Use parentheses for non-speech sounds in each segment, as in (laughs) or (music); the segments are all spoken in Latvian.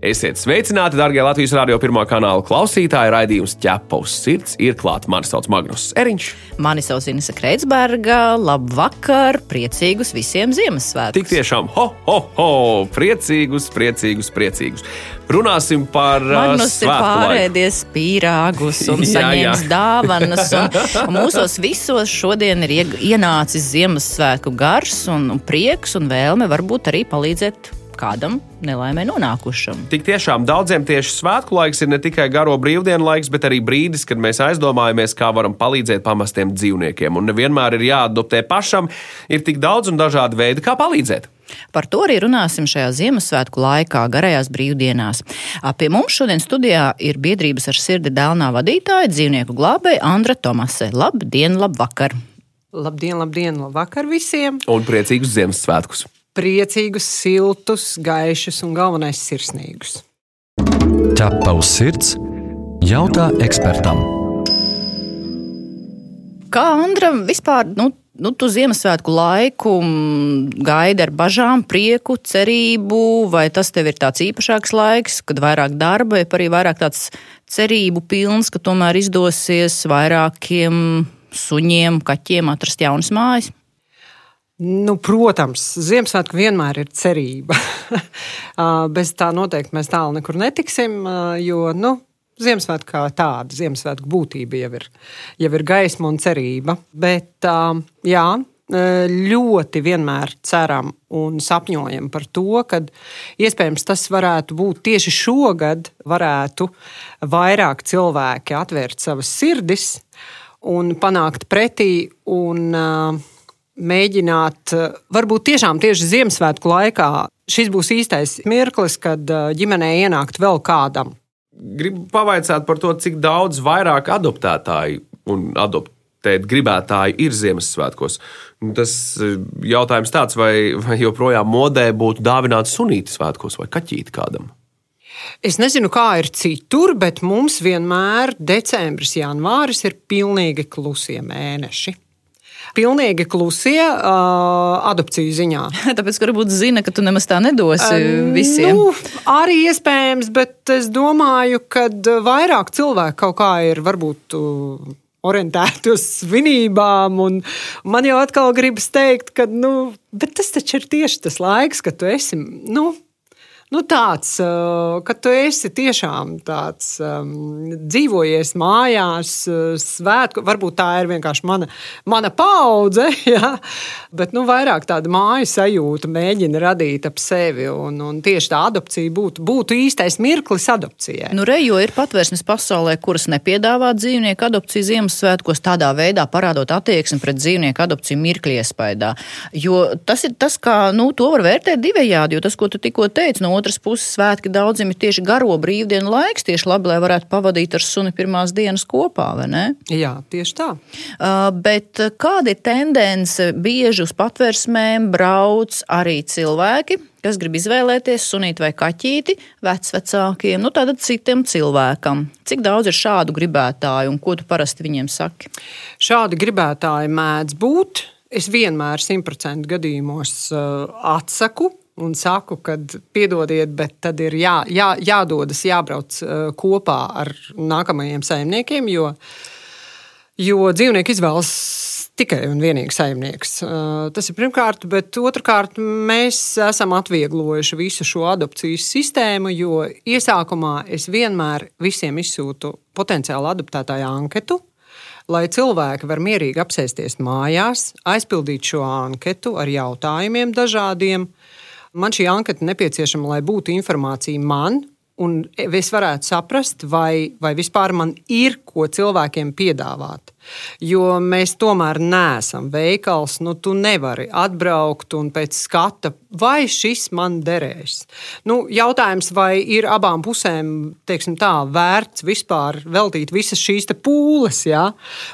Esiet sveicināti, darbie Latvijas Rādio pirmā kanāla klausītāji. Raidījums ķepa uz sirds ir klāts. Mani sauc Magnus Eriņš. Mani sauc Inese Kreitsberga. Labvakar! Priecīgus visiem Ziemassvētkus! Tik tiešām, ho, ho, ho! Priecīgus, priecīgus, priecīgus! Runāsim par Magnus uh, ir pārēdies pīrāgus un (laughs) Jā, saņēmis jā. (laughs) dāvanas. Un, mūsos visos šodien ir ienācis Ziemassvētku gars un prieks un vēlme varbūt arī palīdzēt kādam nelaimē nonākušam. Tik tiešām daudziem tieši svētku laiks ir ne tikai garo brīvdienu laiks, bet arī brīdis, kad mēs aizdomājamies, kā varam palīdzēt pamestiem dzīvniekiem. Un nevienmēr ir jāadoptē pašam, ir tik daudz un dažādi veidi, kā palīdzēt. Par to arī runāsim šajā Ziemassvētku laikā, garajās brīvdienās. Pie mums šodien studijā ir biedrības ar sirdi dēlnā vadītāja, dzīvnieku glābēja Andra Tomase. Labdien, labvakar! Labdien, labdien, labvakar visiem! Un priecīgus Ziemassvētkus! Priecīgus, siltus, gaišus un galvenais sirsnīgus. Ķepa uz sirds jautā ekspertam. Kā Andram vispār, nu, nu tu Ziemassvētku laiku gaidi ar bažām, prieku, cerību, vai tas tev ir tāds īpašāks laiks, kad vairāk darba, vai arī vairāk tāds cerību pilns, ka tomēr izdosies vairākiem suņiem, kaķiem atrast jaunas mājas? Nu, protams, Ziemassvētku vienmēr ir cerība. Ā, (laughs) Bez tā noteikti mēs tālu nekur netiksim, ā, jo nu, Ziemassvētku kā tāda, Ziemassvētku būtība jau ir, jau ir gaisma un cerība. Bet ā, jā, ā, ļoti vienmēr ceram un sapņojam par to, ka iespējams tas varētu būt tieši šogad, varētu vairāk cilvēki atvērt savas sirdis un panākt pretī. Un, uh, mēģināt, eh, varbūt tiešām tieši Ziemassvētku laikā šis būs īstais mirklis, kad eh, ģimenē ienākt vēl kādam. Gribu pavaicāt par to, cik daudz vairāk adoptētāju un adoptēt gribētāju ir Ziemassvētkos. Un Tas eh, jautājums tāds, vai, vai joprojām modē būtu dāvināt sunīti svētkos vai kaķīti kādam? Es nezinu, kā ir citur, bet mums vienmēr decembris, janvāris ir pilnīgi klusie mēneši. Pilnīgi klusie uh, adopciju ziņā. (laughs) Tāpēc, ka varbūt zina, ka tu nemaz tā nedosi visiem. Nu, arī iespējams, bet es domāju, ka vairāk cilvēku kaut kā ir varbūt. uh, Orientēti uz svinībām, un man jau atkal gribas teikt, ka nu, tas taču ir tieši tas laiks, kad tu esi nu, nu, tāds, uh, ka tu esi tiešām tāds um, dzīvojies mājās, uh, svētku. Varbūt tā ir vienkārši mana, mana paudze, (laughs) ja? bet nu, vairāk tāda māju sajūta mēģina radīt ap sevi. Un, un tieši tā adopcija būtu, būtu īstais mirklis adopcijai. Nu, re, jo ir patvērsnes pasaulē, kuras nepiedāvā dzīvnieku adopciju Ziemassvētkos, tādā veidā parādot attieksmi pret dzīvnieku adopciju mirkļa iespējā. Jo tas ir tas, kā nu, to var vērtēt divējādi, jo tas, ko tu tikko teici, no otras puses, svētki daudziem ir tieši garo brīvdienu laiks, tieši labi, lai varētu pavadīt ar suni pirmās dienas kopā, vai ne? Jā, tieši tā. Uh, bet kāda ir tendence? Bieži uz patvērsmēm brauc arī cilvēki, kas grib izvēlēties sunīti vai kaķīti vecvecākiem, nu tātad citiem cilvēkam. Cik daudz ir šādu gribētāju un ko tu parasti viņiem saki? Šādi gribētāji mēdz būt. Es vienmēr simtprocentu gadījumos uh, atsaku. Un saku, ka piedodiet, bet tad ir jā, jā, jādodas, jābrauc uh, kopā ar nākamajiem saimniekiem, jo, jo dzīvnieki izvēlas tikai un vienīgi saimnieks. Uh, tas ir pirmkārt, bet otrkārt, mēs esam atvieglojuši visu šo adopcijas sistēmu, jo iesākumā es vienmēr visiem izsūtu potenciāli adoptētāju anketu, lai cilvēki var mierīgi apsēsties mājās, aizpildīt šo anketu ar jautājumiem dažādiem. Man šī anketa nepieciešama, lai būtu informācija man un es varētu saprast, vai, vai vispār man ir ko cilvēkiem piedāvāt. Jo mēs tomēr neesam veikals, nu, tu nevari atbraukt un pēc skata, vai šis man derēs. Nu, jautājums, vai ir abām pusēm tā, vērts vispār veltīt visas šīs pūles ja?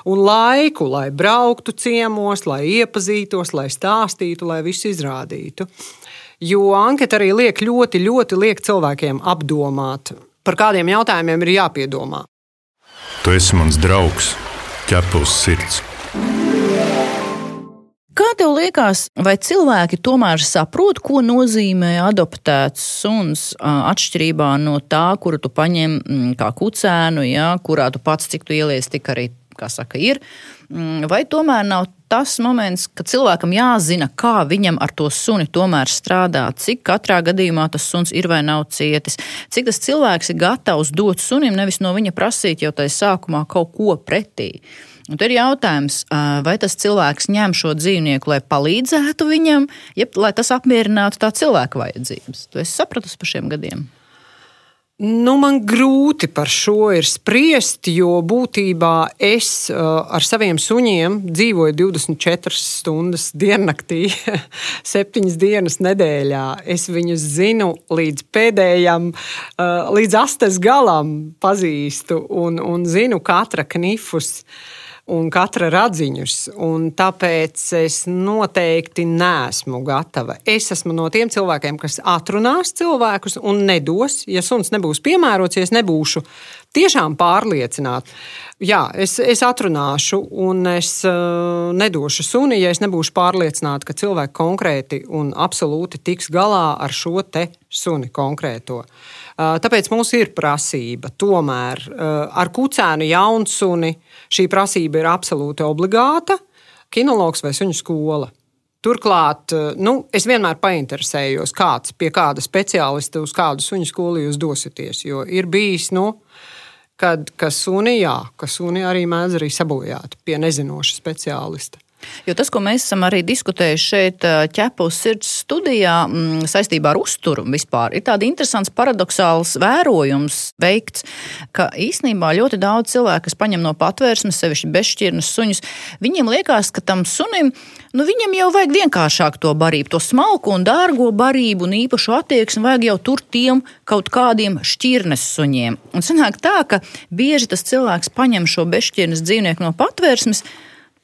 un laiku, lai brauktu ciemos, lai iepazītos, lai stāstītu, lai visu izrādītu. Jo anketa arī liek ļoti, ļoti liek cilvēkiem apdomāt, par kādiem jautājumiem ir jāpiedomā. Tu esi mans draugs, ķepus sirds. Kā tev liekas, vai cilvēki tomēr saprot, ko nozīmē adoptēts suns atšķirībā no tā, kuru tu paņem mm, kā kucēnu, ja, kurā tu pats cik tu ieliec, tik arī kā saka, ir. Mm, vai tomēr nav tas moments, kad cilvēkam jāzina, kā viņam ar to suni tomēr strādāt, cik katrā gadījumā tas suns ir vai nav cietis, cik tas cilvēks ir gatavs dot sunim, nevis no viņa prasīt jau tajā sākumā kaut ko pretī. Un ir jautājums, vai tas cilvēks ņem šo dzīvnieku, lai palīdzētu viņam, jeb lai tas apmierinātu tā cilvēka vajadzības. Tu esi sapratusi par šiem gadiem? Nu, man grūti par šo ir spriest, jo būtībā es uh, ar saviem suņiem dzīvoju 24 stundas diennaktī, 7 (laughs) dienas nedēļā. Es viņus zinu līdz pēdējam, uh, līdz astes galam pazīstu un, un zinu katra knifus. Uh, un katra radziņus. Un tāpēc es noteikti neesmu gatava. Es esmu no tiem cilvēkiem, kas atrunās cilvēkus un nedos, ja suns nebūs piemērots, ja es nebūšu tiešām pārliecināta. Jā, es, es atrunāšu, un es uh, nedošu suni, ja es nebūšu pārliecināta, ka cilvēki konkrēti un absolūti tiks galā ar šo te suni konkrēto. Uh, tāpēc mums ir prasība tomēr uh, ar kucēnu jaunsuni Šī prasība ir absolūti obligāta. Kinologs vai suņu skola. Turklāt, nu, es vienmēr painteresējos, kāds pie kāda speciālista uz kādu suņu skolu jūs dosieties. Jo ir bijis, nu, kad suni, jā, ka suni arī mēdz arī sabojāt pie nezinoša speciālista. Jo tas, ko mēs esam arī diskutējuši šeit, ķepus sirds studijā, m, mm, saistībā ar uzturu vispār, ir tāds interesants paradoxāls vērojums veikts, ka īsnībā ļoti daudz cilvēku, kas paņem no patvērsmes, sevišķi bezšķirnes suņus, viņiem liekas, ka tam sunim, nu, viņam jau vajag vienkāršāk to barību, to smalku un dārgo barību un īpašu attieksmi vajag jau tur tiem kaut kādiem šķirnes suņiem. Un sanāk tā, ka bieži tas cilvēks paņem šo bezšķirnes dzīvnieku no patvērsmes,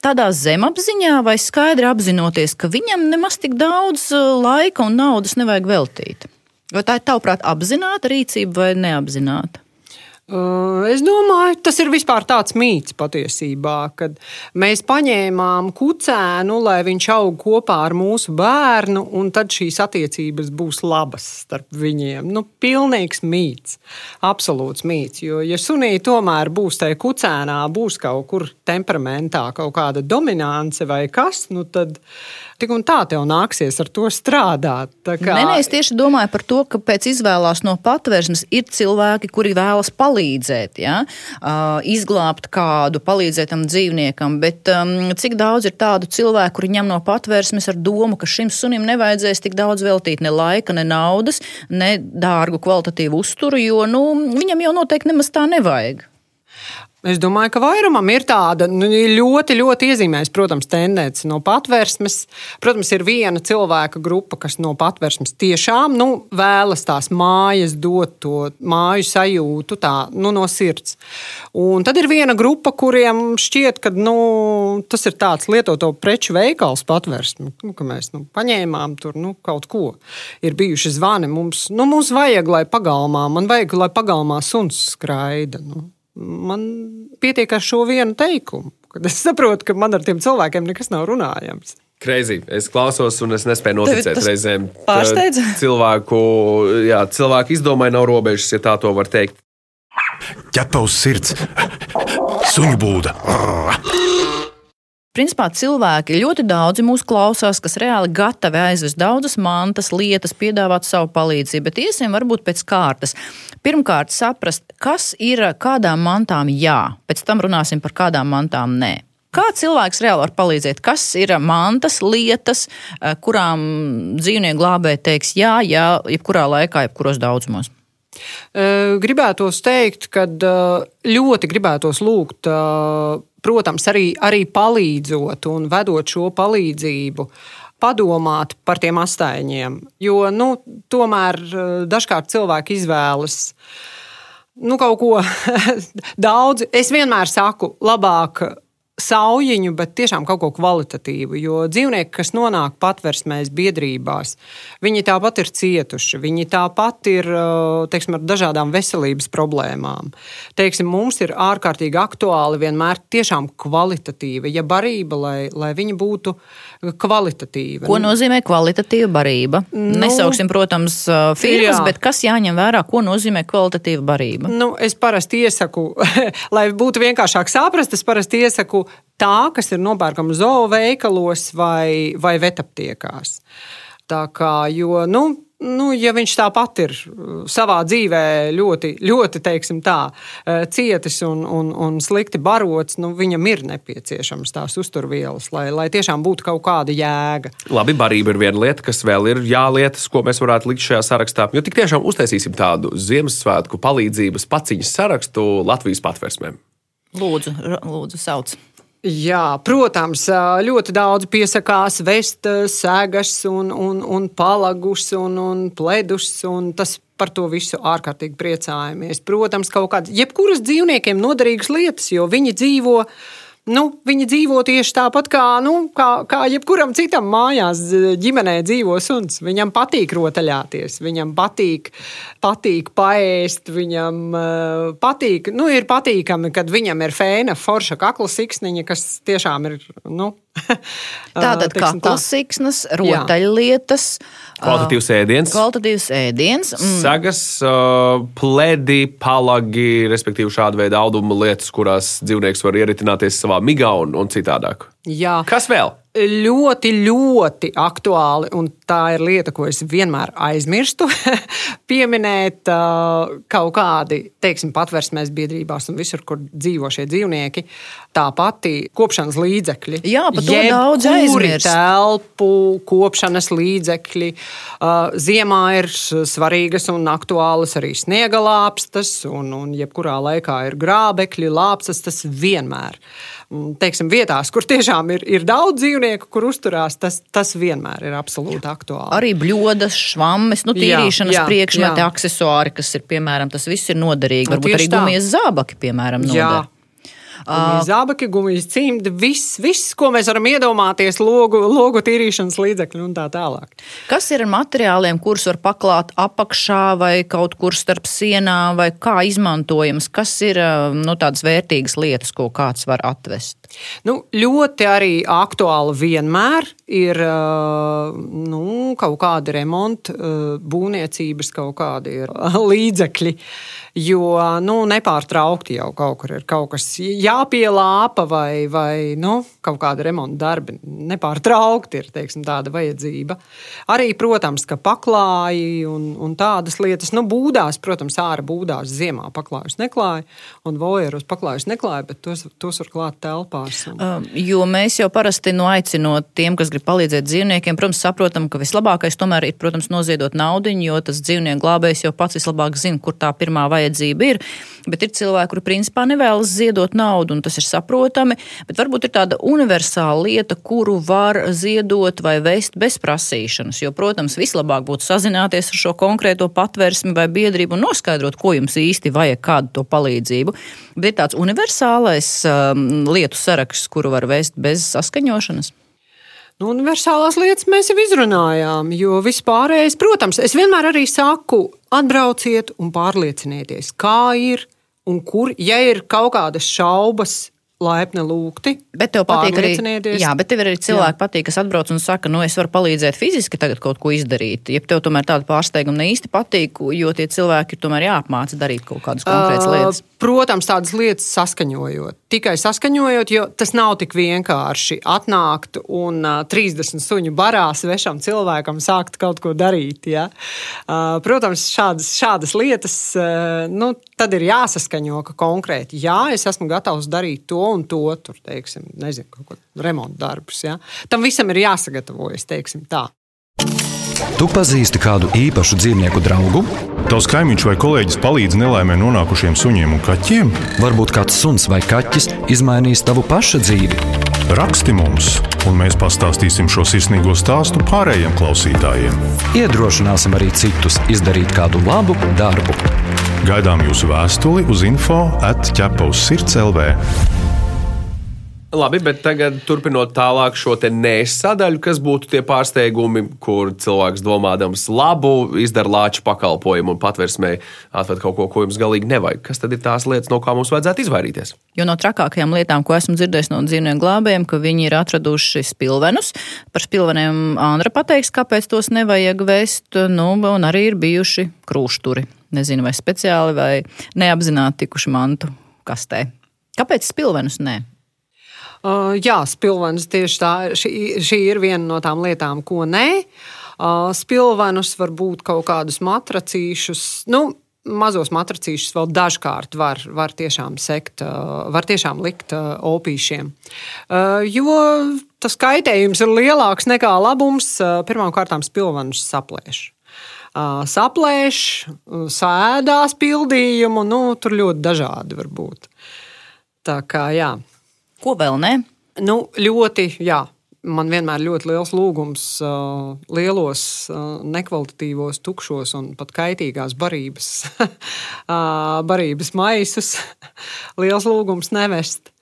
tādā zemapziņā vai skaidri apzinoties, ka viņam nemaz tik daudz uh, laika un naudas nevajag veltīt? Vai tā ir tavuprāt apzināta rīcība vai neapzināta? Uh, es domāju, tas ir vispār tāds mīts patiesībā, kad mēs paņēmām kucēnu, lai viņš aug kopā ar mūsu bērnu, un tad šīs attiecības būs labas starp viņiem. Nu, pilnīgs mīts, absolūts mīts. Jo, ja sunī tomēr būs tajā kucēnā, būs kaut kur temperamentā kaut kāda dominance vai kas, nu tad tik un tā tev nāksies ar to strādāt. Kā... Nē, nē, es tieši domāju par to, ka pēc izvēlās no patvērsnes ir cilvēki, kuri vēlas palīdzēt, ja? uh, izglābt kādu, palīdzēt tam dzīvniekam, bet um, cik daudz ir tādu cilvēku, kuri ņem no patvērsmes ar domu, ka šim sunim nevajadzēs tik daudz veltīt ne laika, ne naudas, ne dārgu kvalitatīvu uzturu, jo nu, viņam jau noteikti nemaz tā nevajag. Es domāju, ka vairumam ir tāda nu, ļoti, ļoti iezīmēs, protams, tendence no patvērsmes. Protams, ir viena cilvēka grupa, kas no patvērsmes tiešām nu, vēlas tās mājas, dot to māju sajūtu tā, nu, no sirds. Un tad ir viena grupa, kuriem šķiet, ka nu, tas ir tāds lietoto preču veikals patvērsme, nu, ka mēs nu, paņēmām tur nu, kaut ko. Ir bijuši zvani mums, nu, mums vajag, lai pagalmā, man vajag, lai pagalmā suns skraida. Nu man pietiek ar šo vienu teikumu. Kad es saprotu, ka man ar tiem cilvēkiem nekas nav runājams. Kreizi. Es klausos, un es nespēju noticēt reizēm. Pārsteidz. (laughs) Cilvēku, jā, cilvēku izdomai nav robežas, ja tā to var teikt. Ķepa uz sirds, suņu būda. Principā cilvēki ļoti daudzi mūs klausās, kas reāli gatavi aizvest daudzas mantas, lietas, piedāvāt savu palīdzību, bet iesim varbūt pēc kārtas. Pirmkārt, saprast, kas ir kādām mantām jā, pēc tam runāsim par kādām mantām nē. Kā cilvēks reāli var palīdzēt? Kas ir mantas, lietas, kurām dzīvnieku glābēji teiks jā, jā, jebkurā laikā, jebkuros daudzumos? Uh, gribētos teikt, ka uh, ļoti gribētos lūgt, protams, arī, arī palīdzot un vedot šo palīdzību. Padomāt par tiem astēņiem, jo nu, tomēr dažkārt cilvēki izvēlas nu, kaut ko (laughs) daudz. Es vienmēr saku, labāk saujiņu, bet tiešām kaut ko kvalitatīvu. Jo dzīvnieki, kas nonāk patversmēs, biedrībās, viņi tāpat ir cietuši. Viņi tāpat ir teiksim, ar dažādām veselības problēmām. Teiksim, mums ir ārkārtīgi aktuāli vienmēr tiešām kvalitatīva, ja barība, lai, lai viņa būtu kvalitatīva. Ko nozīmē kvalitatīva barība? Nu, Nesauksim, protams, firmas, jā. bet kas jāņem vērā, ko nozīmē kvalitatīva barība? Nu, es parasti iesaku, (laughs) lai būtu vienkāršāk saprast, es parasti iesaku tā, kas ir nopērkama zooveikalos vai, vai vetaptiekās. Tā kā, jo, nu, nu, ja viņš tāpat ir uh, savā dzīvē ļoti, ļoti teiksim, tā, uh, cietis un, un, un slikti barots, nu, viņam ir nepieciešams tās uzturvielas, lai, lai tiešām būtu kaut kāda jēga. Labi, barība ir viena lieta, kas vēl ir jālietas, ko mēs varētu likt šajā sarakstā. Jo tik tiešām uztaisīsim tādu Ziemassvētku palīdzības paciņas sarakstu Latvijas patversmēm. Lūdzu, lūdzu, sauc. Jā, protams, ļoti daudz piesakās vest sēgas, un, un, un palagus un, un pledus. Un tas par to visu ārkārtīgi priecājamies. Protams, kaut kādas, jebkuras dzīvniekiem noderīgas lietas, jo viņi dzīvo nu, viņi dzīvo tieši tāpat kā, nu, kā, kā jebkuram citam mājās, ģimenē dzīvo suns. Viņam patīk rotaļāties, viņam patīk, patīk paēst, viņam uh, patīk, nu, ir patīkami, kad viņam ir fēna, forša kakla siksniņa, kas tiešām ir. Nu, (laughs) Tātad kā klasiksnes, rotaļlietas. Kvalitatīvs ēdiens. Kvalitatīvs ēdiens. Mm. Sagas, uh, plēdi, palagi, respektīvi šāda veida auduma lietas, kurās dzīvnieks var ieritināties savā migā un, un citādāk. Jā. Kas vēl? Ļoti, ļoti aktuāli, un tā ir lieta, ko es vienmēr aizmirstu. (laughs) pieminēt uh, kaut kādi, teiksim, patversmēs biedrībās un visur, kur dzīvo šie dzīvnieki, tā pati kopšanas līdzekļi. Jā, pat to daudz aizmirst. Telpu, kopšanas līdzekļi. Uh, ziemā ir svarīgas un aktuālas arī sniega lāpstas, un, un jebkurā laikā ir grābekļi, lāpstas, tas vienmēr. Mm, teiksim, vietās, kur tiešām ir, ir daudz dzīvnieku, kur uzturās, tas, tas vienmēr ir absolūti aktuāli. Arī bļodas, švammes, nu, tīrīšanas jā, jā, priekšmeti, jā. accessori, kas ir piemēram, tas viss ir noderīgi. Nu, Varbūt arī gumijas zābaki, piemēram, noder. Jā. Gumijas zābaki, gumijas cimdi, viss, viss, ko mēs varam iedomāties, logu, logu tīrīšanas līdzekļi un tā tālāk. Kas ir ar materiāliem, kurus var paklāt apakšā vai kaut kur starp sienām, vai kā izmantojams? Kas ir nu, tādas vērtīgas lietas, ko kāds var atvest? Nu, ļoti arī aktuāli vienmēr ir nu, kaut kāda remonta, būvniecības kaut kādi līdzekļi. Jo nu, nepārtraukti jau kaut kur ir kaut kas jāpielāpa vai, vai nu, kaut kāda remonta darbi. Nepārtraukti ir teiksim, tāda vajadzība. Arī, protams, ka paklāji un, un tādas lietas, nu, būdās, protams, ārā būdās ziemā paklājus neklāja un vojeros paklājus neklāja, bet tos, tos var klāt telpās. Un... Jo mēs jau parasti nu, aicinot tiem, kas grib palīdzēt dzīvniekiem, protams, saprotam, ka vislabākais tomēr ir, protams, noziedot naudu, jo tas dzīvnieku glābējs jau pats vislabāk zina, kur tā pirmā vajadzība ir. Bet ir cilvēki, kuri principā nevēlas ziedot naudu, un tas ir saprotami. Bet varbūt ir tāda universāla lieta, kuru var ziedot vai vest bez prasīšanas. Jo, protams, vislabāk būtu sazināties ar šo konkrēto patvērsmi vai biedrību un noskaidrot, ko jums īsti vajag, kādu to palīdzību. Bet ir tāds universālais um, lietu saraksts, kuru var vest bez saskaņošanas. Nu, universālās lietas mēs jau izrunājām, jo vispārējais, protams, es vienmēr arī saku, atbrauciet un pārliecinieties, kā ir un kur, ja ir kaut kādas šaubas, laipni lūgti. Bet tev patīk arī, jā, bet tev arī cilvēki jā. patīk, kas atbrauc un saka, nu es varu palīdzēt fiziski tagad kaut ko izdarīt. Ja tev tomēr tāda pārsteiguma ne īsti patīk, jo tie cilvēki tomēr jāapmāca darīt kaut kādas konkrētas uh, lietas. Protams, tādas lietas saskaņojot. Tikai saskaņojot, jo tas nav tik vienkārši atnākt un uh, 30 suņu barā svešam cilvēkam sākt kaut ko darīt. Ja? Uh, protams, šādas, šādas lietas uh, nu, tad ir jāsaskaņo, ka konkrēti, jā, es esmu gatavs darīt to un to, tur, teiksim, nezinu, kaut ko remontu darbus. Ja? Tam visam ir jāsagatavojas, teiksim tā. Tu pazīsti kādu īpašu dzīvnieku draugu? Tavs kaimiņš vai kolēģis palīdz nelaimē nonākušiem suņiem un kaķiem? Varbūt kāds suns vai kaķis izmainīs tavu pašu dzīvi. Raksti mums, un mēs pastāstīsim šo sirsnīgo stāstu pārējiem klausītājiem. Iedrošināsim arī citus izdarīt kādu labu darbu. Gaidām jūsu vēstuli uz info atķepa uz sirds LV. Labi, bet tagad turpinot tālāk šo te nesadaļu, kas būtu tie pārsteigumi, kur cilvēks domādams labu, izdara lāču pakalpojumu un patversmē atved kaut ko, ko jums galīgi nevajag. Kas tad ir tās lietas, no kā mums vajadzētu izvairīties? Jo no trakākajām lietām, ko esmu dzirdējis no dzīvnieku glābējiem, ka viņi ir atraduši spilvenus. Par spilveniem Andra pateiks, kāpēc tos nevajag vest, nu, un arī ir bijuši krūšturi. Nezinu, vai speciāli vai neapzināti tikuši mantu kastē. Kāpēc spilvenus ne? Uh, jā, spilvenis tieši tā. Šī, šī ir viena no tām lietām, ko nē. Uh, spilvenus var būt kaut kādus matracīšus. Nu, Mazos matracīšus vēl dažkārt var, var tiešām sekt, var tiešām likt opīšiem. Jo tas kaitējums ir lielāks nekā labums. Pirmkārt, spilvenus saplēš saplēš, sēdās pildījumu. Nu, tur ļoti dažādi var būt. Tā kā jā. Ko vēl ne? Nu, ļoti, jā. Man vienmēr ir ļoti liels lūgums uh, lielos, uh, nekvalitatīvos, tukšos un pat kaitīgās barības, (laughs) uh, barības maisus. (laughs) liels lūgums nevest.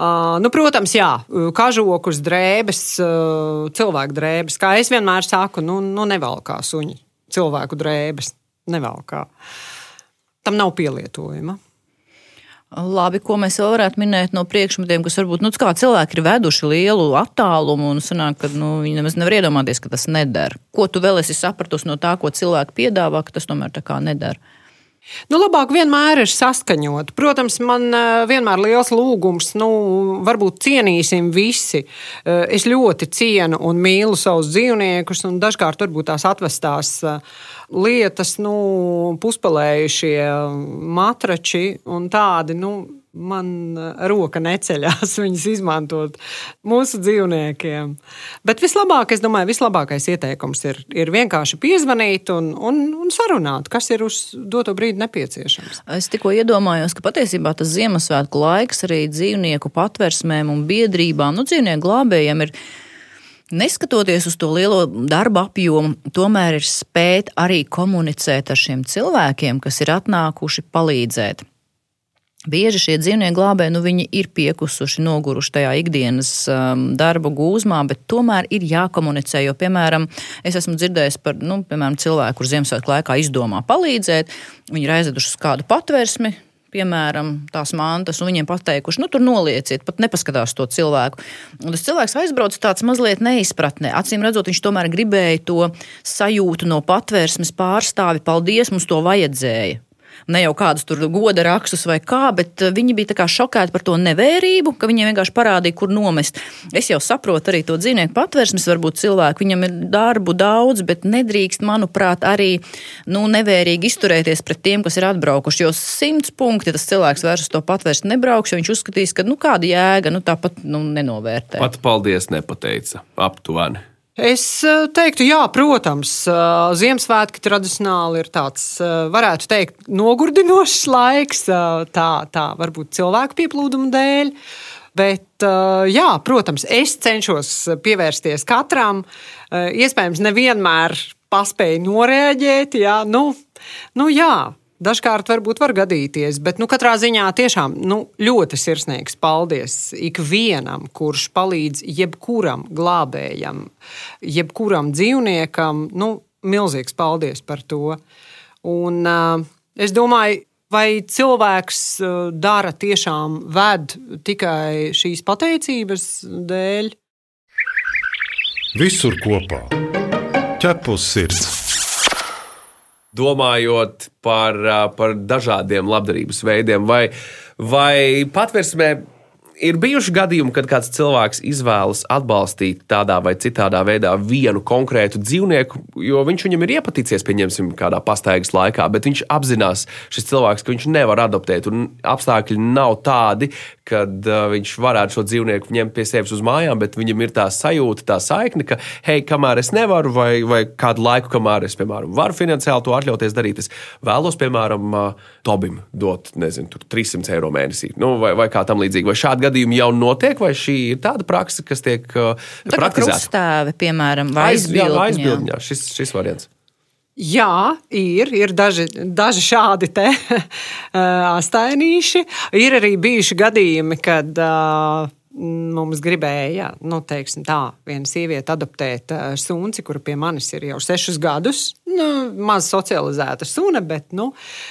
Uh, nu, protams, jā, kažokus, drēbes, uh, cilvēku drēbes. Kā es vienmēr saku, nu, nu nevalkā suņi cilvēku drēbes. Nevalkā. Tam nav pielietojuma. Labi, ko mēs vēl varētu minēt no priekšmetiem, kas varbūt nu, cilvēki ir veduši lielu attālumu un sanāk, ka nu, viņi nemaz nevar iedomāties, ka tas neder. Ko tu vēl esi sapratusi no tā, ko cilvēki piedāvā, ka tas tomēr tā kā neder? Nu, labāk vienmēr ir saskaņot. Protams, man uh, vienmēr ir liels lūgums, nu, varbūt cienīsim visi. Uh, es ļoti cienu un mīlu savus dzīvniekus, un dažkārt varbūt tās atvestās uh, lietas, nu, puspelējušie matrači un tādi. Nu, man eh, roka neceļās (laughs) viņus izmantot mūsu dzīvniekiem. Bet vislabāk, es domāju, vislabākais ieteikums ir, ir vienkārši piezvanīt un, un, un sarunāt, kas ir uz doto brīdi nepieciešams. Es tikko iedomājos, ka patiesībā tas Ziemassvētku laiks arī dzīvnieku patversmēm un biedrībām, nu, dzīvnieku glābējiem ir. Neskatoties uz to lielo darba apjomu, tomēr ir spēt arī komunicēt ar šiem cilvēkiem, kas ir atnākuši palīdzēt. Bieži šie dzīvnieku glābēji nu, ir piekusuši, noguruši tajā ikdienas um, darba gūzmā, bet tomēr ir jākomunicē. Jo, piemēram, es esmu dzirdējis par nu, piemēram, cilvēku, kurš Ziemassvētku laikā izdomā palīdzēt. Viņi ir aizveduši uz kādu patvērsmi, piemēram, tās mantas, un viņiem pateikuši, nu, tur nolieciet, pat nepaskatās to cilvēku. Un tas cilvēks aizbrauc tāds mazliet neizpratnē. Acīm redzot, viņš tomēr gribēja to sajūtu no patvērsmes pārstāvi. Paldies, mums to vajadzēja ne jau kādus tur goda rakstus vai kā, bet eh, viņi bija šokēti par to nevērību, ka viņiem vienkārši parādīja, kur nomest. Es jau saprotu arī to dzīvnieku patvērsmes, varbūt cilvēku, viņam ir darbu daudz, bet nedrīkst, manuprāt, arī nu, nevērīgi izturēties pret tiem, kas ir atbraukuši. Jo simts punkti tas cilvēks vairs uz to patvērsni nebrauks, jo viņš uzskatīs, ka nu, kāda jēga, nu, tāpat nu, nenovērtē. Pat paldies nepateica aptuveni. Es eh, teiktu, jā, protams, eh, Ziemassvētki tradicionāli ir tāds, eh, varētu teikt, nogurdinošs laiks, tā, tā varbūt cilvēku pieplūduma dēļ. Bet, jā, protams, es cenšos pievērsties katram. Iespējams, nevienmēr paspēju noreaģēt. Jā, nu, nu, jā, Dažkārt varbūt var gadīties, bet nu, katrā ziņā tiešām nu, ļoti sirsnīgs paldies ikvienam, kurš palīdz jebkuram glābējam, jebkuram dzīvniekam. Nu, milzīgs paldies par to. Un, uh, es domāju, vai cilvēks uh, dara tiešām ved tikai šīs pateicības dēļ? Visur kopā ķepus sirds domājot par, par dažādiem labdarības veidiem, vai, vai patversmē ir bijuši gadījumi, kad kāds cilvēks izvēlas atbalstīt tādā vai citādā veidā vienu konkrētu dzīvnieku, jo viņš viņam ir iepaticies, pieņemsim, kādā pastaigas laikā, bet viņš apzinās, šis cilvēks, ka viņš nevar adoptēt, un apstākļi nav tādi, kad uh, viņš varētu šo dzīvnieku ņemt pie sevis uz mājām, bet viņam ir tā sajūta, tā saikne, ka, hei, kamēr es nevaru, vai, vai kādu laiku, kamēr es, piemēram, varu finansiāli to atļauties darīt, es vēlos, piemēram, uh, Tobim dot, nezinu, 300 eiro mēnesī, nu, vai, vai kā tam līdzīgi. Vai šādi gadījumi jau notiek, vai šī ir tāda praksa, kas tiek uh, praktizēta? Krustāvi, piemēram, vai aizbildņā. Jā, aizbildņā šis, šis variants. Jā, ir, ir daži, daži šādi te (laughs) astainīši. Ir arī bijuši gadījumi, kad uh, mums gribēja, nu, teiksim, tā, viena sieviete adoptēt uh, suni, kura pie manis ir jau sešus gadus. Nu, maz socializēta suna, bet nu,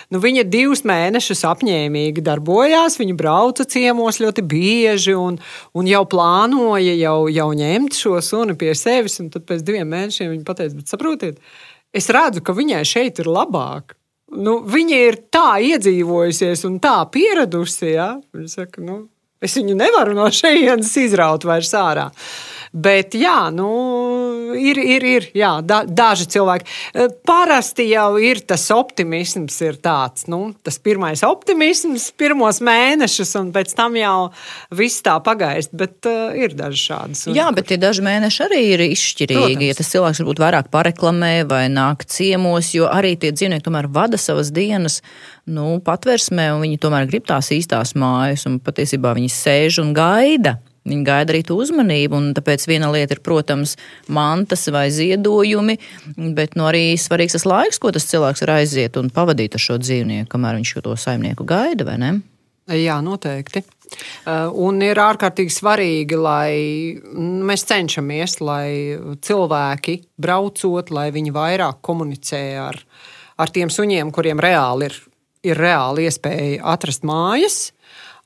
nu, viņa divus mēnešus apņēmīgi darbojās. Viņa brauca ciemos ļoti bieži un, un jau plānoja jau, jau ņemt šo suni pie sevis. Tad pēc diviem mēnešiem viņa pateica, bet saprotiet, es redzu, ka viņai šeit ir labāk. Nu, viņa ir tā iedzīvojusies un tā pieradusi. Ja? Viņa saka, nu, es viņu nevaru no šejienes izraut vairs ārā. Bet, jā, nu, ir, ir, ir jā, da, daži cilvēki. Eh, parasti jau ir tas optimisms, ir tāds, nu, tas pirmais optimisms, pirmos mēnešus, un pēc tam jau viss tā pagaist. Bet uh, ir daži šādi. Jā, bet tie daži mēneši arī ir izšķirīgi. Protams. Ja tas cilvēks varbūt vairāk pareklamē vai nāk ciemos, jo arī tie dzīvnieki tomēr vada savas dienas. Nu, patversmē, un viņi tomēr grib tās īstās mājas, un patiesībā viņi sēž un gaida Viņi gaida arī to uzmanību, un tāpēc viena lieta ir, protams, mantas vai ziedojumi, bet nu, arī svarīgs tas laiks, ko tas cilvēks var aiziet un pavadīt ar šo dzīvnieku, kamēr viņš to saimnieku gaida, vai ne? Jā, noteikti. Uh, un ir ārkārtīgi svarīgi, lai mēs cenšamies, lai cilvēki braucot, lai viņi vairāk komunicē ar, ar tiem suņiem, kuriem reāli ir, ir reāli iespēja atrast mājas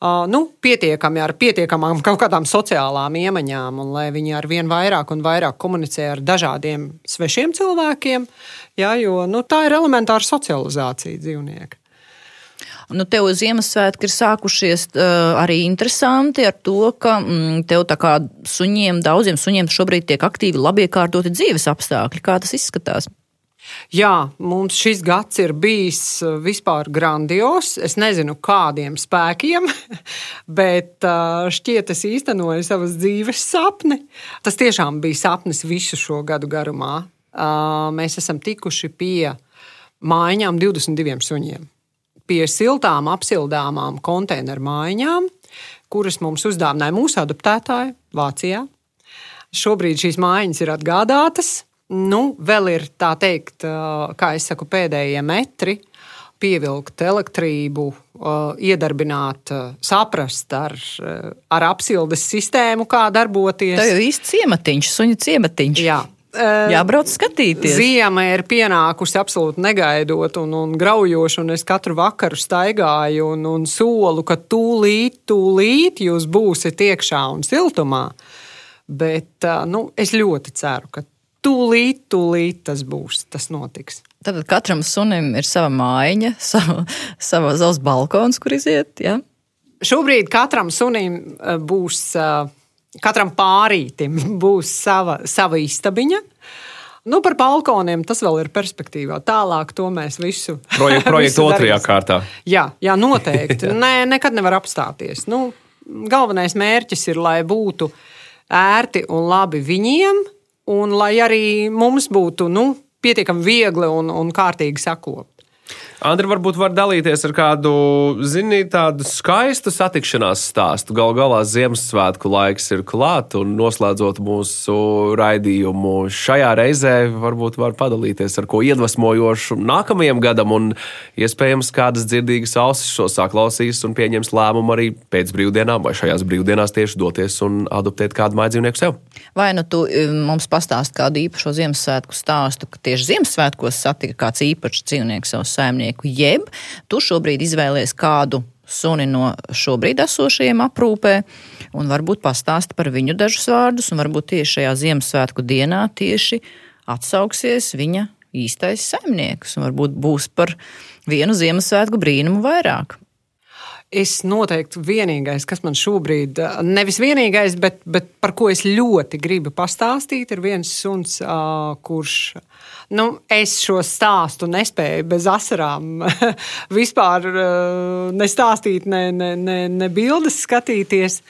nu, pietiekami ar pietiekamām kaut kādām sociālām iemaņām, un lai viņi ar vien vairāk un vairāk komunicē ar dažādiem svešiem cilvēkiem, ja, jo nu, tā ir elementāra socializācija dzīvnieka. Nu, tev Ziemassvētki ir sākušies uh, arī interesanti ar to, ka mm, tev tā kā suņiem, daudziem suņiem šobrīd tiek aktīvi labi iekārtoti dzīves apstākļi. Kā tas izskatās? Jā, mums šis gads ir bijis uh, vispār grandios. Es nezinu, kādiem spēkiem, (laughs) bet uh, šķiet, es īstenoju savas dzīves sapni. Tas tiešām bija sapnis visu šo gadu garumā. Uh, mēs esam tikuši pie mājām 22 suņiem. Pie siltām, apsildāmām konteineru mājām, kuras mums uzdāvināja mūsu adaptētāji Vācijā. Šobrīd šīs mājas ir atgādātas Nu, vēl ir tā teikt, kā es saku, pēdējie metri pievilkt elektrību, iedarbināt, saprast ar, ar apsildes sistēmu, kā darboties. Tā jau īsti ciematiņš, suņu ciematiņš. Jā. Jābrauc skatīties. Ziema ir pienākusi absolūti negaidot un, un graujoši, un es katru vakaru staigāju un, un solu, ka tūlīt, tūlīt jūs būsiet iekšā un siltumā. Bet nu, es ļoti ceru, ka tūlīt, tūlīt tas būs, tas notiks. Tad katram sunim ir sava mājiņa, (laughs) sava, sava savs balkons, kur iziet. Ja? Šobrīd katram sunim eh, būs, eh, katram pārītim (laughs) būs sava, sava istabiņa. Nu, par balkoniem tas vēl ir perspektīvā. Tālāk to mēs visu. Projek, (laughs) projektu otrajā kārtā. Jā, jā noteikti. Nē, nekad nevar apstāties. Nu, galvenais mērķis ir, lai būtu ērti un labi viņiem, un lai arī mums būtu nu, pietiekami viegli un, un kārtīgi sakot. Andri, varbūt var dalīties ar kādu, zini, tādu skaistu satikšanās stāstu. Galu galā Ziemassvētku laiks ir klāt, un noslēdzot mūsu raidījumu šajā reizē, varbūt var padalīties ar ko iedvesmojošu nākamajam gadam, un iespējams kādas dzirdīgas ausis šo saklausīs un pieņems lēmumu arī pēc brīvdienām vai šajās brīvdienās tieši doties un adoptēt kādu mājdzīvnieku sev. Vai nu tu um, mums pastāst kādu īpašo Ziemassvētku stāstu, ka tieši Ziemassvētkos satika kāds īpašs dzīvnieks savu saimnieku? Dzīvnieku, jeb tu šobrīd izvēlies kādu suni no šobrīd esošajiem aprūpē, un varbūt pastāst par viņu dažus vārdus, un varbūt tieši šajā Ziemassvētku dienā tieši atsauksies viņa īstais saimnieks, un varbūt būs par vienu Ziemassvētku brīnumu vairāk. es noteikti vienīgais, kas man šobrīd, nevis vienīgais, bet, bet par ko es ļoti gribu pastāstīt, ir viens suns, kurš. Nu, es šo stāstu nespēju bez asarām (laughs) vispār nestāstīt, ne, ne, ne, ne bildes skatīties.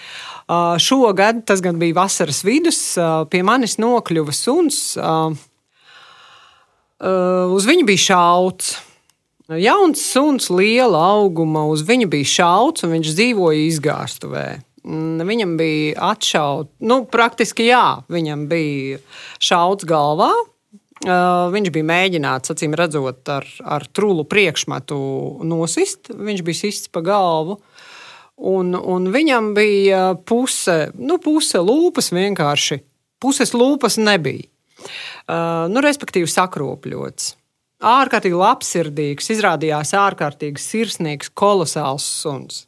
Šogad, tas gan bija vasaras vidus, pie manis nokļuva suns. Uz viņu bija šauts. Jauns suns, liela auguma, uz viņu bija šauts, un viņš dzīvoja izgāstuvē. Mm, viņam bija atšauts, nu, praktiski jā, viņam bija šauts galvā. Viņš bija mēģināts, acīm redzot, ar, ar trūlu priekšmetu nosist. Viņš bija sists pa galvu. Un, un viņam bija puse, nu, puse lūpas vienkārši. Puses lūpas nebija. Nu, respektīvi, sakropļots ārkārtīgi labsirdīgs, izrādījās ārkārtīgi sirsnīgs, kolosāls suns.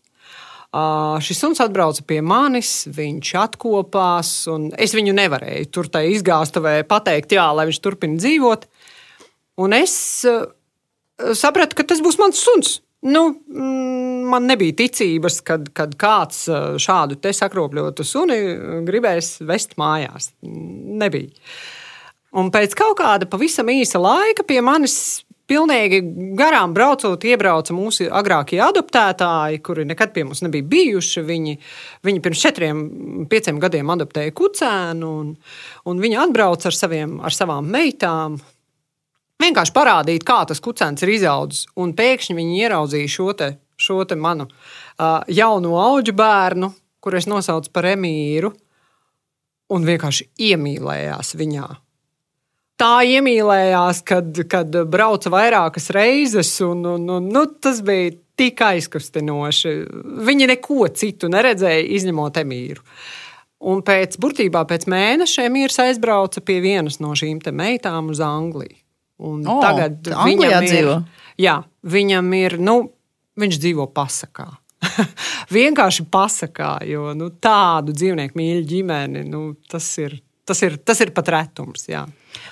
Šis suns atbrauca pie manis, viņš atkopās, un es viņu nevarēju tur tā izgāztavē pateikt, jā, lai viņš turpina dzīvot. Un es sapratu, ka tas būs mans suns. Nu, mm, man nebija ticības, kad, kad kāds šādu sakropļotu suni gribēs vest mājās. Nebija. Un pēc kaut kāda pavisam īsa laika pie manis pilnīgi garām braucot, iebrauca mūsu agrākie adoptētāji, kuri nekad pie mums nebija bijuši. Viņi, viņi pirms četriem, pieciem gadiem adoptēja kucēnu, un, un viņi atbrauca ar, saviem, ar savām meitām. Vienkārši parādīt, kā tas kucēns ir izaudzis. Un pēkšņi viņi ieraudzīja šo, te, šo te manu uh, jauno augu bērnu, kuru es nosaucu par Emīru, un vienkārši iemīlējās viņā tā iemīlējās, kad, kad brauca vairākas reizes, un, un, un nu, tas bija tik aizkustinoši. Viņi neko citu neredzēja, izņemot emīru. Un pēc, burtībā pēc mēneša Emīrs aizbrauca pie vienas no šīm meitām uz Angliju. Un oh, tagad viņam ir, dzīvo. jā, viņam ir, nu, viņš dzīvo pasakā. (laughs) Vienkārši pasakā, jo nu, tādu dzīvnieku mīļu ģimeni, nu, tas, ir, tas, ir, tas ir pat retums. Jā.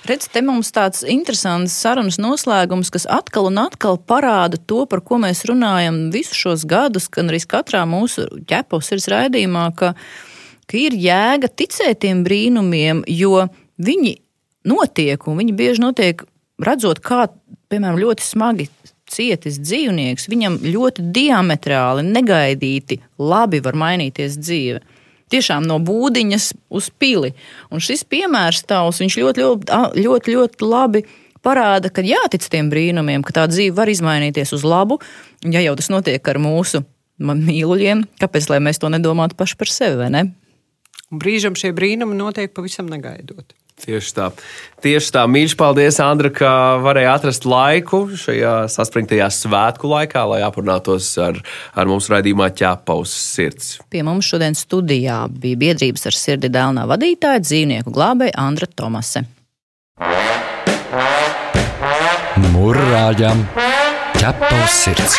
Redz, te mums tāds interesants sarunas noslēgums, kas atkal un atkal parāda to, par ko mēs runājam visus šos gadus, gan arī katrā mūsu ķepos ir raidījumā, ka, ka ir jēga ticēt tiem brīnumiem, jo viņi notiek un viņi bieži notiek redzot, kā, piemēram, ļoti smagi cietis dzīvnieks, viņam ļoti diametrāli, negaidīti, labi var mainīties dzīve tiešām no būdiņas uz pili. Un šis piemērs tavs, ļoti, ļoti, ļoti, ļoti labi parāda, ka jātic tiem brīnumiem, ka tā dzīve var izmainīties uz labu. Ja jau tas notiek ar mūsu mīluļiem, kāpēc mēs to nedomātu paši par sevi, ne? Brīžam šie brīnumi notiek pavisam negaidot. Tieši tā. Tieši tā. Mīļš, paldies, Andra, ka varēja atrast laiku šajā saspringtajā svētku laikā, lai aprunātos ar, ar mums raidījumā ķēpa uz sirds. Pie mums šodien studijā bija biedrības ar sirdi dēlnā vadītāja dzīvnieku glābēja Andra Tomase. Murrājam! ķepa uz sirds!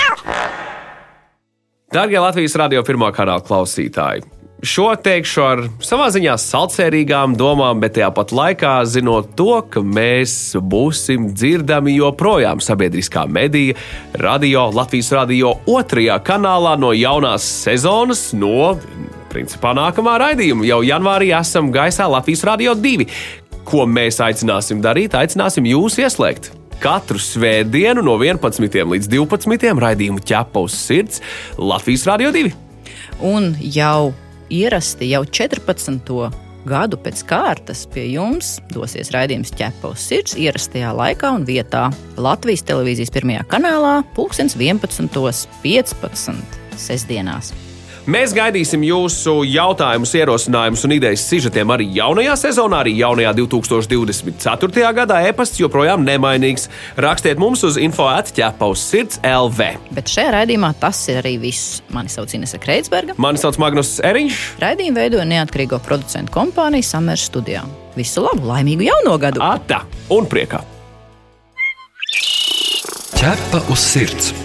Darbie Latvijas radio pirmā kanāla klausītāji! Šo teikšu ar savā ziņā salcerīgām domām, bet tajā pat laikā zinot to, ka mēs būsim dzirdami joprojām sabiedriskā medija, radio, Latvijas radio otrajā kanālā no jaunās sezonas, no principā nākamā raidījuma. Jau janvārī esam gaisā Latvijas radio 2. Ko mēs aicināsim darīt? Aicināsim jūs ieslēgt katru svētdienu no 11 līdz 12 raidījumu ķepa uz sirds Latvijas Rādio 2. Un jau ierasti jau 14. gadu pēc kārtas pie jums dosies raidījums ķepa uz sirds ierastajā laikā un vietā Latvijas televīzijas pirmajā kanālā, 2011.15. sestdienās. Mēs gaidīsim jūsu jautājumus, ierosinājumus un idejas sižetiem arī jaunajā sezonā, arī jaunajā 2024. gadā. E-pasts joprojām nemainīgs. Rakstiet mums uz info atķēpa uz sirds LV. Bet šajā raidījumā tas ir arī viss. Mani sauc Inese Kreitsberga. Mani sauc Magnus Eriņš. Raidījumu veidoja neatkarīgo producentu kompānija Samers studijā. Visu labu, laimīgu jauno gadu! Ata un priekā! Ķepa uz sirds!